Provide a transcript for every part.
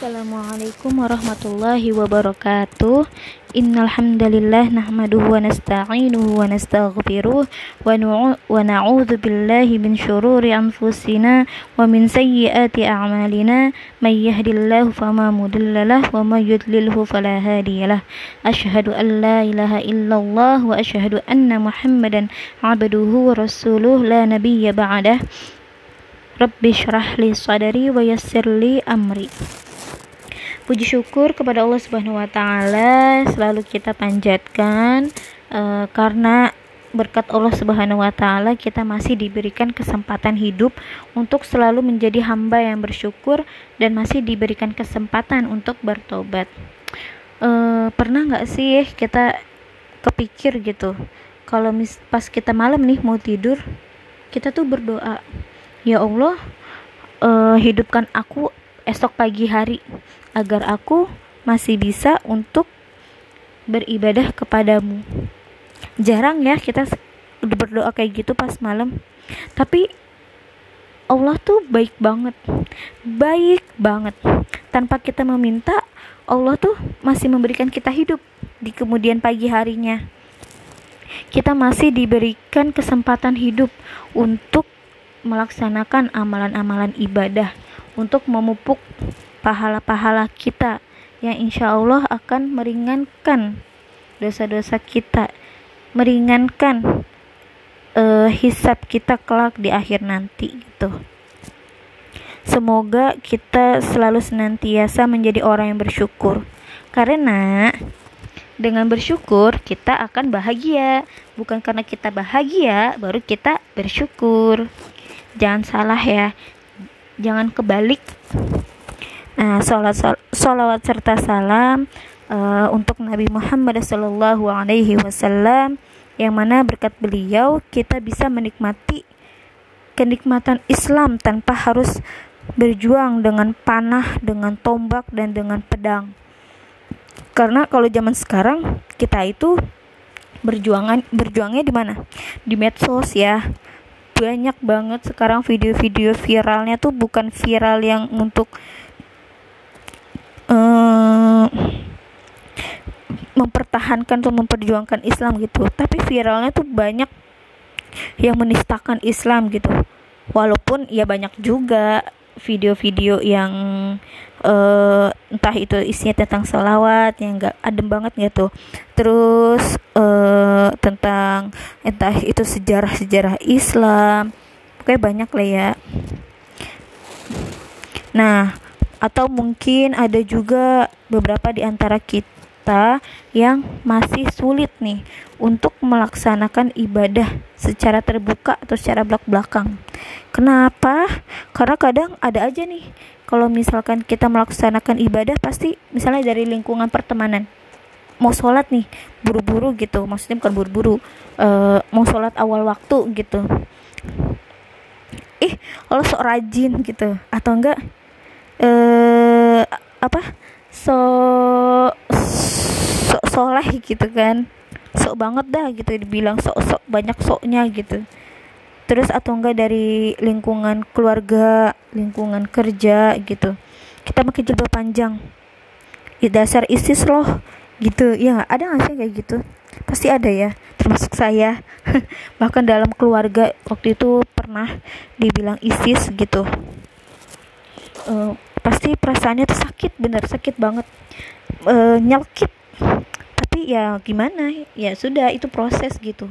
Assalamualaikum warahmatullahi wabarakatuh Innal hamdalillah nahmaduhu wa nasta'inuhu wa nastaghfiruh wa na'udzu billahi min shururi anfusina wa min sayyiati a'malina may yahdihillahu fama mudhillalah wa may yudlilhu fala hadiyalah Ashhadu an la ilaha illallah wa ashhadu anna Muhammadan 'abduhu wa rasuluh la nabiyya ba'dah Rabbi syrah li sadari wa yassir li amri Puji syukur kepada Allah Subhanahu wa taala selalu kita panjatkan uh, karena berkat Allah Subhanahu wa taala kita masih diberikan kesempatan hidup untuk selalu menjadi hamba yang bersyukur dan masih diberikan kesempatan untuk bertobat. Uh, pernah nggak sih kita kepikir gitu kalau mis pas kita malam nih mau tidur kita tuh berdoa ya Allah uh, hidupkan aku esok pagi hari agar aku masih bisa untuk beribadah kepadamu. Jarang ya kita berdoa kayak gitu pas malam. Tapi Allah tuh baik banget. Baik banget. Tanpa kita meminta, Allah tuh masih memberikan kita hidup di kemudian pagi harinya. Kita masih diberikan kesempatan hidup untuk melaksanakan amalan-amalan ibadah, untuk memupuk pahala-pahala kita yang insya Allah akan meringankan dosa-dosa kita, meringankan uh, hisap kita kelak di akhir nanti gitu. Semoga kita selalu senantiasa menjadi orang yang bersyukur. Karena dengan bersyukur kita akan bahagia. Bukan karena kita bahagia baru kita bersyukur. Jangan salah ya. Jangan kebalik Nah, salat salawat serta salam uh, untuk Nabi Muhammad Sallallahu Alaihi Wasallam yang mana berkat beliau kita bisa menikmati kenikmatan Islam tanpa harus berjuang dengan panah, dengan tombak dan dengan pedang. Karena kalau zaman sekarang kita itu berjuangan berjuangnya di mana? Di medsos ya. Banyak banget sekarang video-video viralnya tuh bukan viral yang untuk uh, mempertahankan atau memperjuangkan Islam gitu. Tapi viralnya tuh banyak yang menistakan Islam gitu. Walaupun ya banyak juga video-video yang uh, entah itu isinya tentang salawat yang enggak adem banget gitu terus uh, tentang entah itu sejarah-sejarah Islam. Kayak banyak lah ya. Nah atau mungkin ada juga beberapa di antara kita yang masih sulit nih untuk melaksanakan ibadah secara terbuka atau secara belak-belakang. Kenapa? Karena kadang ada aja nih kalau misalkan kita melaksanakan ibadah pasti misalnya dari lingkungan pertemanan mau sholat nih buru-buru gitu maksudnya bukan buru-buru uh, mau sholat awal waktu gitu ih lo sok rajin gitu atau enggak eh apa? So so soleh gitu kan. Sok banget dah gitu dibilang sok sok banyak soknya gitu. Terus atau enggak dari lingkungan keluarga lingkungan kerja gitu. Kita pakai jilbab panjang. Ya, dasar isis loh gitu. Ya ada nggak sih kayak gitu? Pasti ada ya termasuk saya. Bahkan dalam keluarga waktu itu pernah dibilang isis gitu. Uh, pasti perasaannya tuh sakit bener sakit banget. E, nyelkit. Tapi ya gimana? Ya sudah itu proses gitu.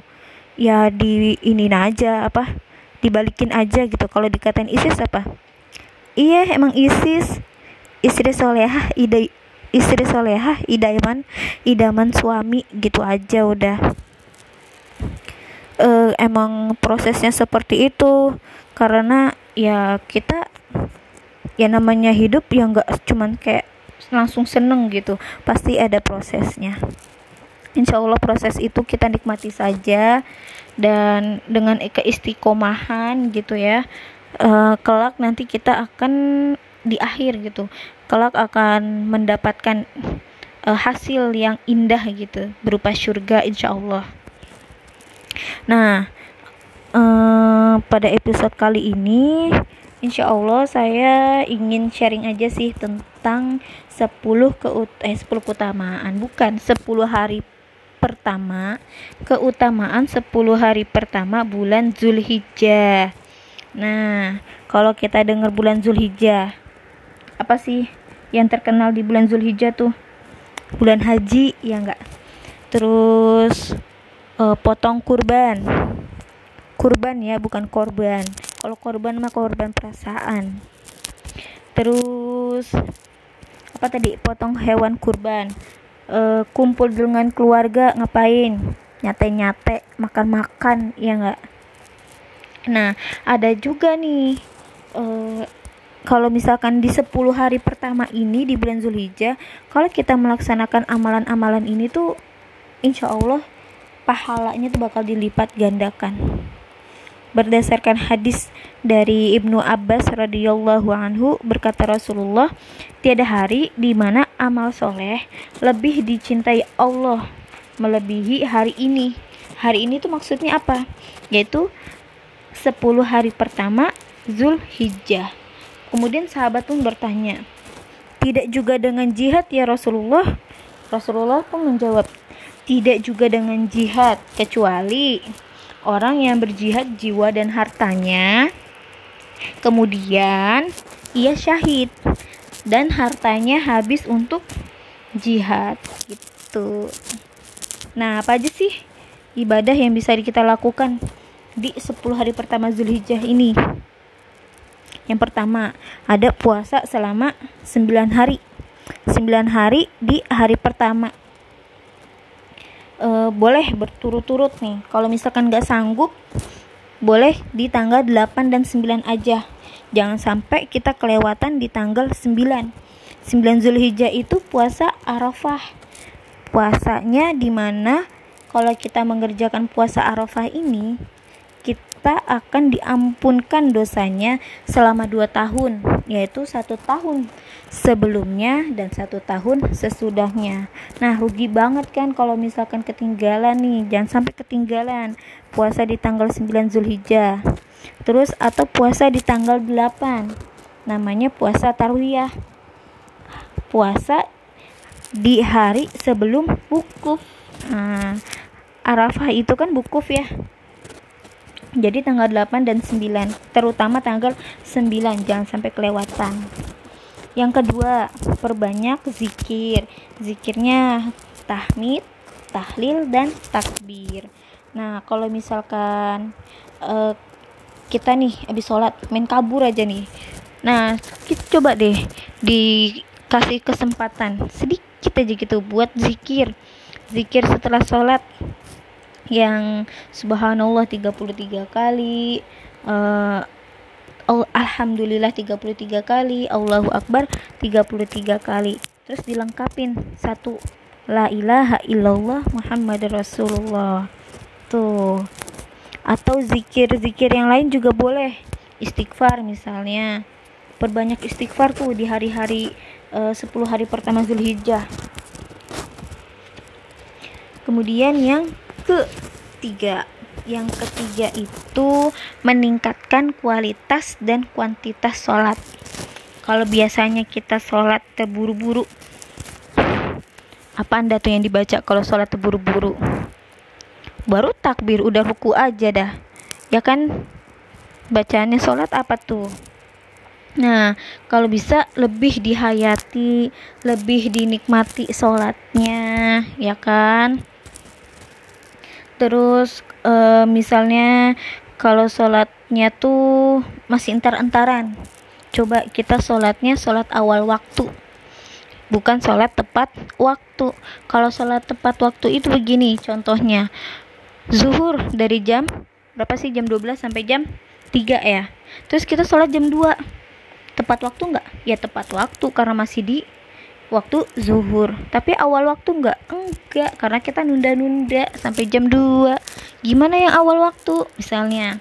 Ya di ini aja apa dibalikin aja gitu. Kalau dikatain ISIS apa? Iya emang ISIS. Istri solehah ida istri solehah idaman idaman suami gitu aja udah. Uh, emang prosesnya seperti itu. Karena ya kita ya namanya hidup yang nggak cuman kayak langsung seneng gitu. Pasti ada prosesnya. Insya Allah proses itu kita nikmati saja dan dengan keistiqomahan gitu ya uh, kelak nanti kita akan di akhir gitu. Kelak akan mendapatkan uh, hasil yang indah gitu berupa surga insya Allah. Nah uh, pada episode kali ini Insya Allah saya ingin sharing aja sih tentang 10 ke eh 10 keutamaan bukan 10 hari pertama keutamaan 10 hari pertama bulan Zulhijjah. Nah, kalau kita dengar bulan Zulhijjah, apa sih yang terkenal di bulan Zulhijjah tuh? Bulan haji, ya enggak? Terus uh, potong kurban. Kurban ya, bukan korban kalau korban mah korban perasaan. Terus apa tadi? Potong hewan kurban. E, kumpul dengan keluarga ngapain? Nyate-nyate makan-makan ya enggak nah ada juga nih e, kalau misalkan di 10 hari pertama ini di bulan Zulhijjah kalau kita melaksanakan amalan-amalan ini tuh insya Allah pahalanya tuh bakal dilipat gandakan berdasarkan hadis dari Ibnu Abbas radhiyallahu anhu berkata Rasulullah tiada hari di mana amal soleh lebih dicintai Allah melebihi hari ini. Hari ini tuh maksudnya apa? Yaitu 10 hari pertama Zulhijjah. Kemudian sahabat pun bertanya tidak juga dengan jihad ya Rasulullah? Rasulullah pun menjawab tidak juga dengan jihad kecuali orang yang berjihad jiwa dan hartanya. Kemudian ia syahid dan hartanya habis untuk jihad gitu. Nah apa aja sih ibadah yang bisa kita lakukan di 10 hari pertama Zulhijjah ini? Yang pertama ada puasa selama 9 hari. 9 hari di hari pertama uh, boleh berturut-turut nih. Kalau misalkan nggak sanggup boleh di tanggal 8 dan 9 aja. Jangan sampai kita kelewatan di tanggal 9 9 Zulhijjah itu puasa Arafah. Puasanya di mana kalau kita mengerjakan puasa Arafah ini kita akan diampunkan dosanya selama dua tahun, yaitu satu tahun sebelumnya dan satu tahun sesudahnya. Nah, rugi banget kan kalau misalkan ketinggalan nih, jangan sampai ketinggalan puasa di tanggal 9 Zulhijjah. Terus atau puasa di tanggal 8. Namanya puasa tarwiyah. Puasa di hari sebelum wukuf. Nah, Arafah itu kan wukuf ya jadi tanggal 8 dan 9 terutama tanggal 9 jangan sampai kelewatan yang kedua perbanyak zikir. Zikirnya tahmid tahlil dan takbir. Nah kalau misalkan uh, kita nih habis sholat main kabur aja nih. Nah kita coba deh dikasih kesempatan sedikit aja gitu buat zikir. Zikir setelah sholat yang subhanallah 33 kali uh, alhamdulillah 33 kali Allahu akbar 33 kali. Terus dilengkapin satu la ilaha illallah Muhammad Rasulullah. Tuh. Atau zikir-zikir yang lain juga boleh. Istighfar misalnya. Perbanyak istighfar tuh di hari-hari eh, uh, 10 hari pertama Zulhijjah. Kemudian yang ketiga yang ketiga itu meningkatkan kualitas dan kuantitas sholat. Kalau biasanya kita sholat terburu-buru. Apa anda tuh yang dibaca kalau sholat terburu-buru? Baru takbir udah ruku aja dah. Ya kan? Bacaannya sholat apa tuh? Nah, kalau bisa lebih dihayati, lebih dinikmati sholatnya, ya kan? terus uh, misalnya kalau sholatnya tuh masih entar-entaran. Coba kita sholatnya sholat awal waktu bukan sholat tepat waktu. Kalau sholat tepat waktu itu begini contohnya. Zuhur dari jam berapa sih jam 12 sampai jam 3 ya? Terus kita sholat jam 2 tepat waktu enggak ya tepat waktu karena masih di waktu zuhur. Tapi awal waktu enggak enggak karena kita nunda-nunda sampai jam 2 gimana yang awal waktu? Misalnya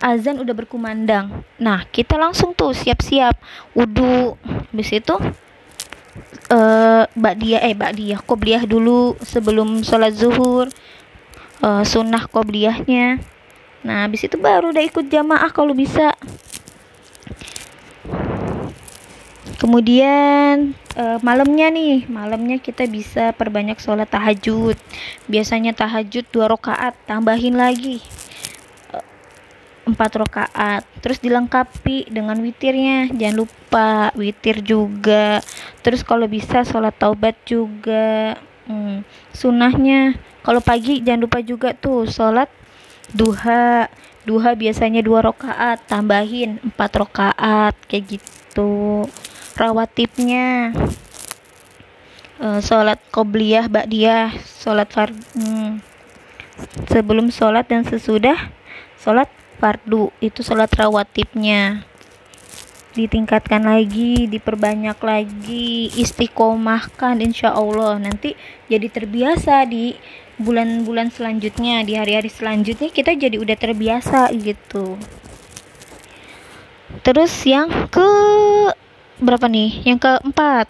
azan udah berkumandang. Nah kita langsung tuh siap-siap. Wudhu habis itu uh, dia eh dia qobliyah dulu sebelum sholat zuhur. Uh, sunnah qobliyahnya. Nah habis itu baru udah ikut jamaah kalau bisa kemudian uh, malamnya nih malamnya kita bisa perbanyak sholat tahajud. Biasanya tahajud dua rakaat tambahin lagi eh, empat rakaat. Terus dilengkapi dengan witirnya jangan lupa witir juga. Terus kalau bisa sholat taubat juga hmm, sunnahnya. Kalau pagi jangan lupa juga tuh sholat duha. Duha biasanya dua rakaat tambahin empat rakaat kayak gitu rawatibnya uh, sholat qobliyah ba'diyah sholat fard hmm, sebelum sholat dan sesudah sholat fardu. Itu sholat rawatibnya ditingkatkan lagi, diperbanyak lagi, istiqomahkan insya Allah. Nanti jadi terbiasa di bulan-bulan selanjutnya, di hari-hari selanjutnya kita jadi udah terbiasa gitu. Terus yang ke berapa nih? Yang keempat,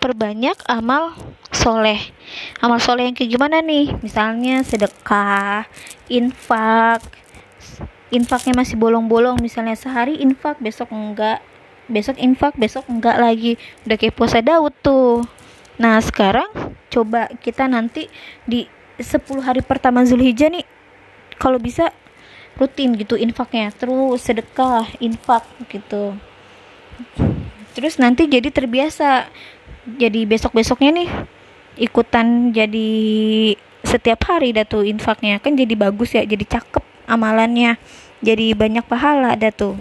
perbanyak amal soleh. Amal soleh yang kayak gimana nih? Misalnya sedekah, infak, infaknya masih bolong-bolong. Misalnya sehari infak besok enggak. Besok infak besok enggak lagi. Udah kayak puasa Daud tuh. Nah sekarang coba kita nanti di 10 hari pertama Zulhijjah nih kalau bisa rutin gitu infaknya. Terus sedekah infak gitu terus nanti jadi terbiasa. Jadi besok besoknya nih ikutan jadi setiap hari dah tuh infaknya. Kan jadi bagus ya jadi cakep amalannya. Jadi banyak pahala dah tuh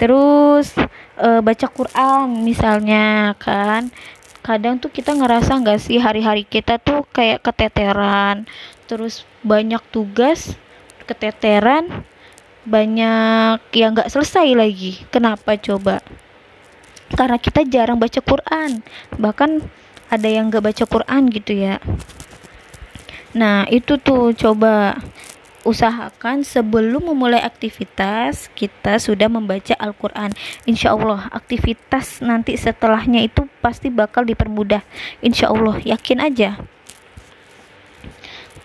terus uh, baca Quran misalnya kan. Kadang tuh kita ngerasa nggak sih hari-hari kita tuh kayak keteteran. Terus banyak tugas keteteran banyak yang nggak selesai lagi. Kenapa coba karena kita jarang baca Quran. Bahkan ada yang nggak baca Quran gitu ya. Nah itu tuh coba usahakan sebelum memulai aktivitas kita sudah membaca Al-Quran. Insya Allah aktivitas nanti setelahnya itu pasti bakal dipermudah. Insya Allah yakin aja.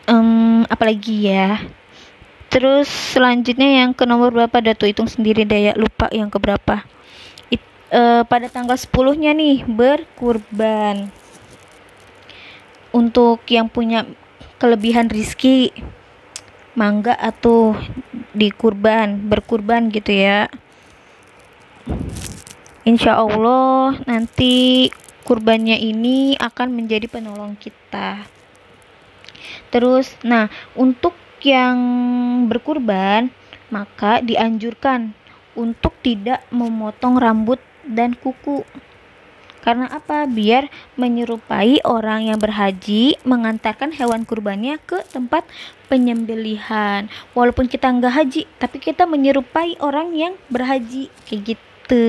Um, apalagi ya? Terus selanjutnya yang ke nomor berapa? Datu hitung sendiri daya lupa yang ke uh, pada tanggal 10 nya nih berkurban. Untuk yang punya kelebihan rizki mangga atau di kurban berkurban gitu ya. Insya Allah nanti kurbannya ini akan menjadi penolong kita. Terus nah untuk yang berkurban maka dianjurkan untuk tidak memotong rambut dan kuku karena apa? Biar menyerupai orang yang berhaji mengantarkan hewan kurbannya ke tempat penyembelihan. Walaupun kita nggak haji, tapi kita menyerupai orang yang berhaji kayak gitu.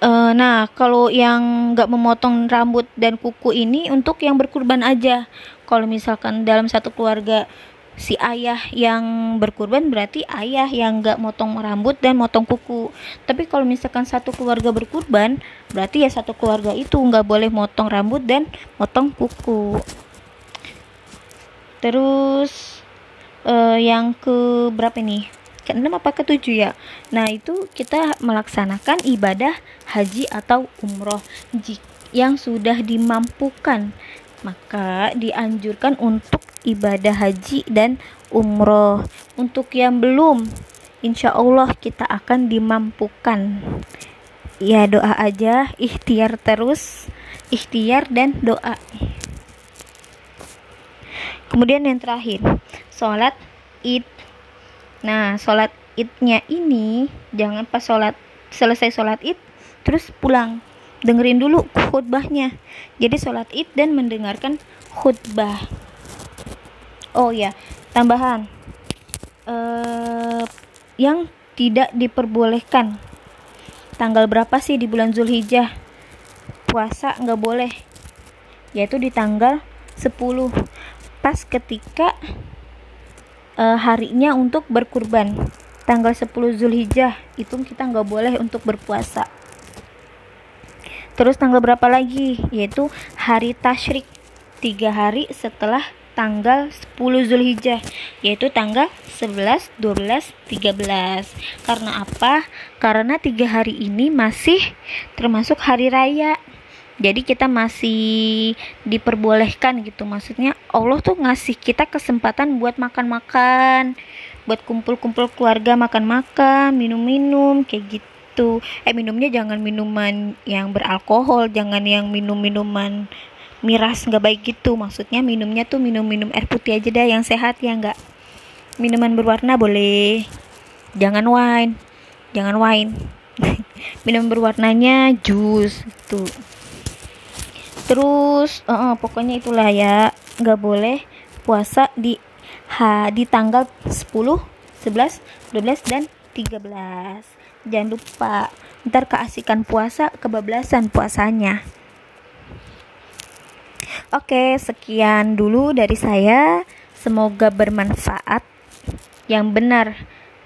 Uh, nah, kalau yang nggak memotong rambut dan kuku ini untuk yang berkurban aja. Kalau misalkan dalam satu keluarga si ayah yang berkurban berarti ayah yang nggak motong rambut dan motong kuku. Tapi kalau misalkan satu keluarga berkurban berarti ya satu keluarga itu nggak boleh motong rambut dan motong kuku. Terus uh, yang ke berapa nih ke enam apa ke tujuh ya? Nah itu kita melaksanakan ibadah haji atau umroh. Yang sudah dimampukan maka dianjurkan untuk ibadah haji dan umroh. Untuk yang belum, insya Allah kita akan dimampukan. Ya doa aja, ikhtiar terus, ikhtiar dan doa. Kemudian yang terakhir, sholat id. Nah, sholat idnya ini jangan pas sholat selesai sholat id terus pulang dengerin dulu khutbahnya jadi sholat id dan mendengarkan khutbah oh ya tambahan. Uh, yang tidak diperbolehkan. Tanggal berapa sih di bulan Zulhijjah? Puasa nggak boleh. Yaitu di tanggal 10 pas ketika uh, harinya untuk berkurban. Tanggal 10 Zulhijjah itu kita nggak boleh untuk berpuasa. Terus tanggal berapa lagi? Yaitu hari tasyrik. Tiga hari setelah tanggal 10 Zulhijjah yaitu tanggal 11, 12, 13 karena apa? karena tiga hari ini masih termasuk hari raya. Jadi kita masih diperbolehkan gitu. Maksudnya Allah tuh ngasih kita kesempatan buat makan-makan buat kumpul-kumpul keluarga makan-makan minum-minum kayak gitu. Eh minumnya jangan minuman yang beralkohol jangan yang minum-minuman miras nggak baik gitu. Maksudnya minumnya tuh minum-minum air putih aja dah yang sehat ya nggak? Minuman berwarna boleh. Jangan wine. Jangan wine. Minum berwarnanya jus tuh terus uh, pokoknya itulah ya. Nggak boleh puasa di ha, di tanggal 10 11 12 dan 13 jangan lupa ntar keasikan puasa kebablasan puasanya Oke, sekian dulu dari saya. Semoga bermanfaat. Yang benar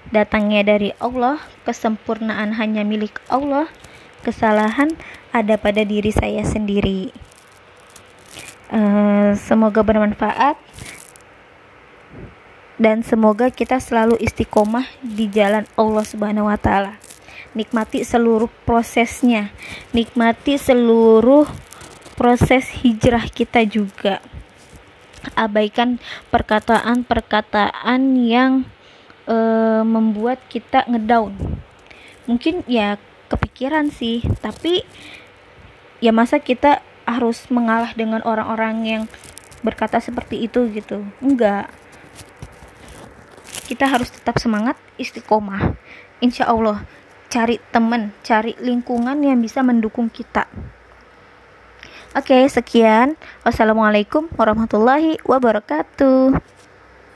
datangnya dari Allah, kesempurnaan hanya milik Allah, kesalahan ada pada diri saya sendiri. Uh, semoga bermanfaat dan semoga kita selalu istiqomah di jalan Allah Subhanahu wa taala. Nikmati seluruh prosesnya, nikmati seluruh proses hijrah kita juga. Abaikan perkataan-perkataan yang e, membuat kita ngedown. Mungkin ya kepikiran sih tapi ya masa kita harus mengalah dengan orang-orang yang berkata seperti itu gitu. Enggak. Kita harus tetap semangat istiqomah. Insya Allah cari teman cari lingkungan yang bisa mendukung kita Oke, sekian. Wassalamualaikum warahmatullahi wabarakatuh.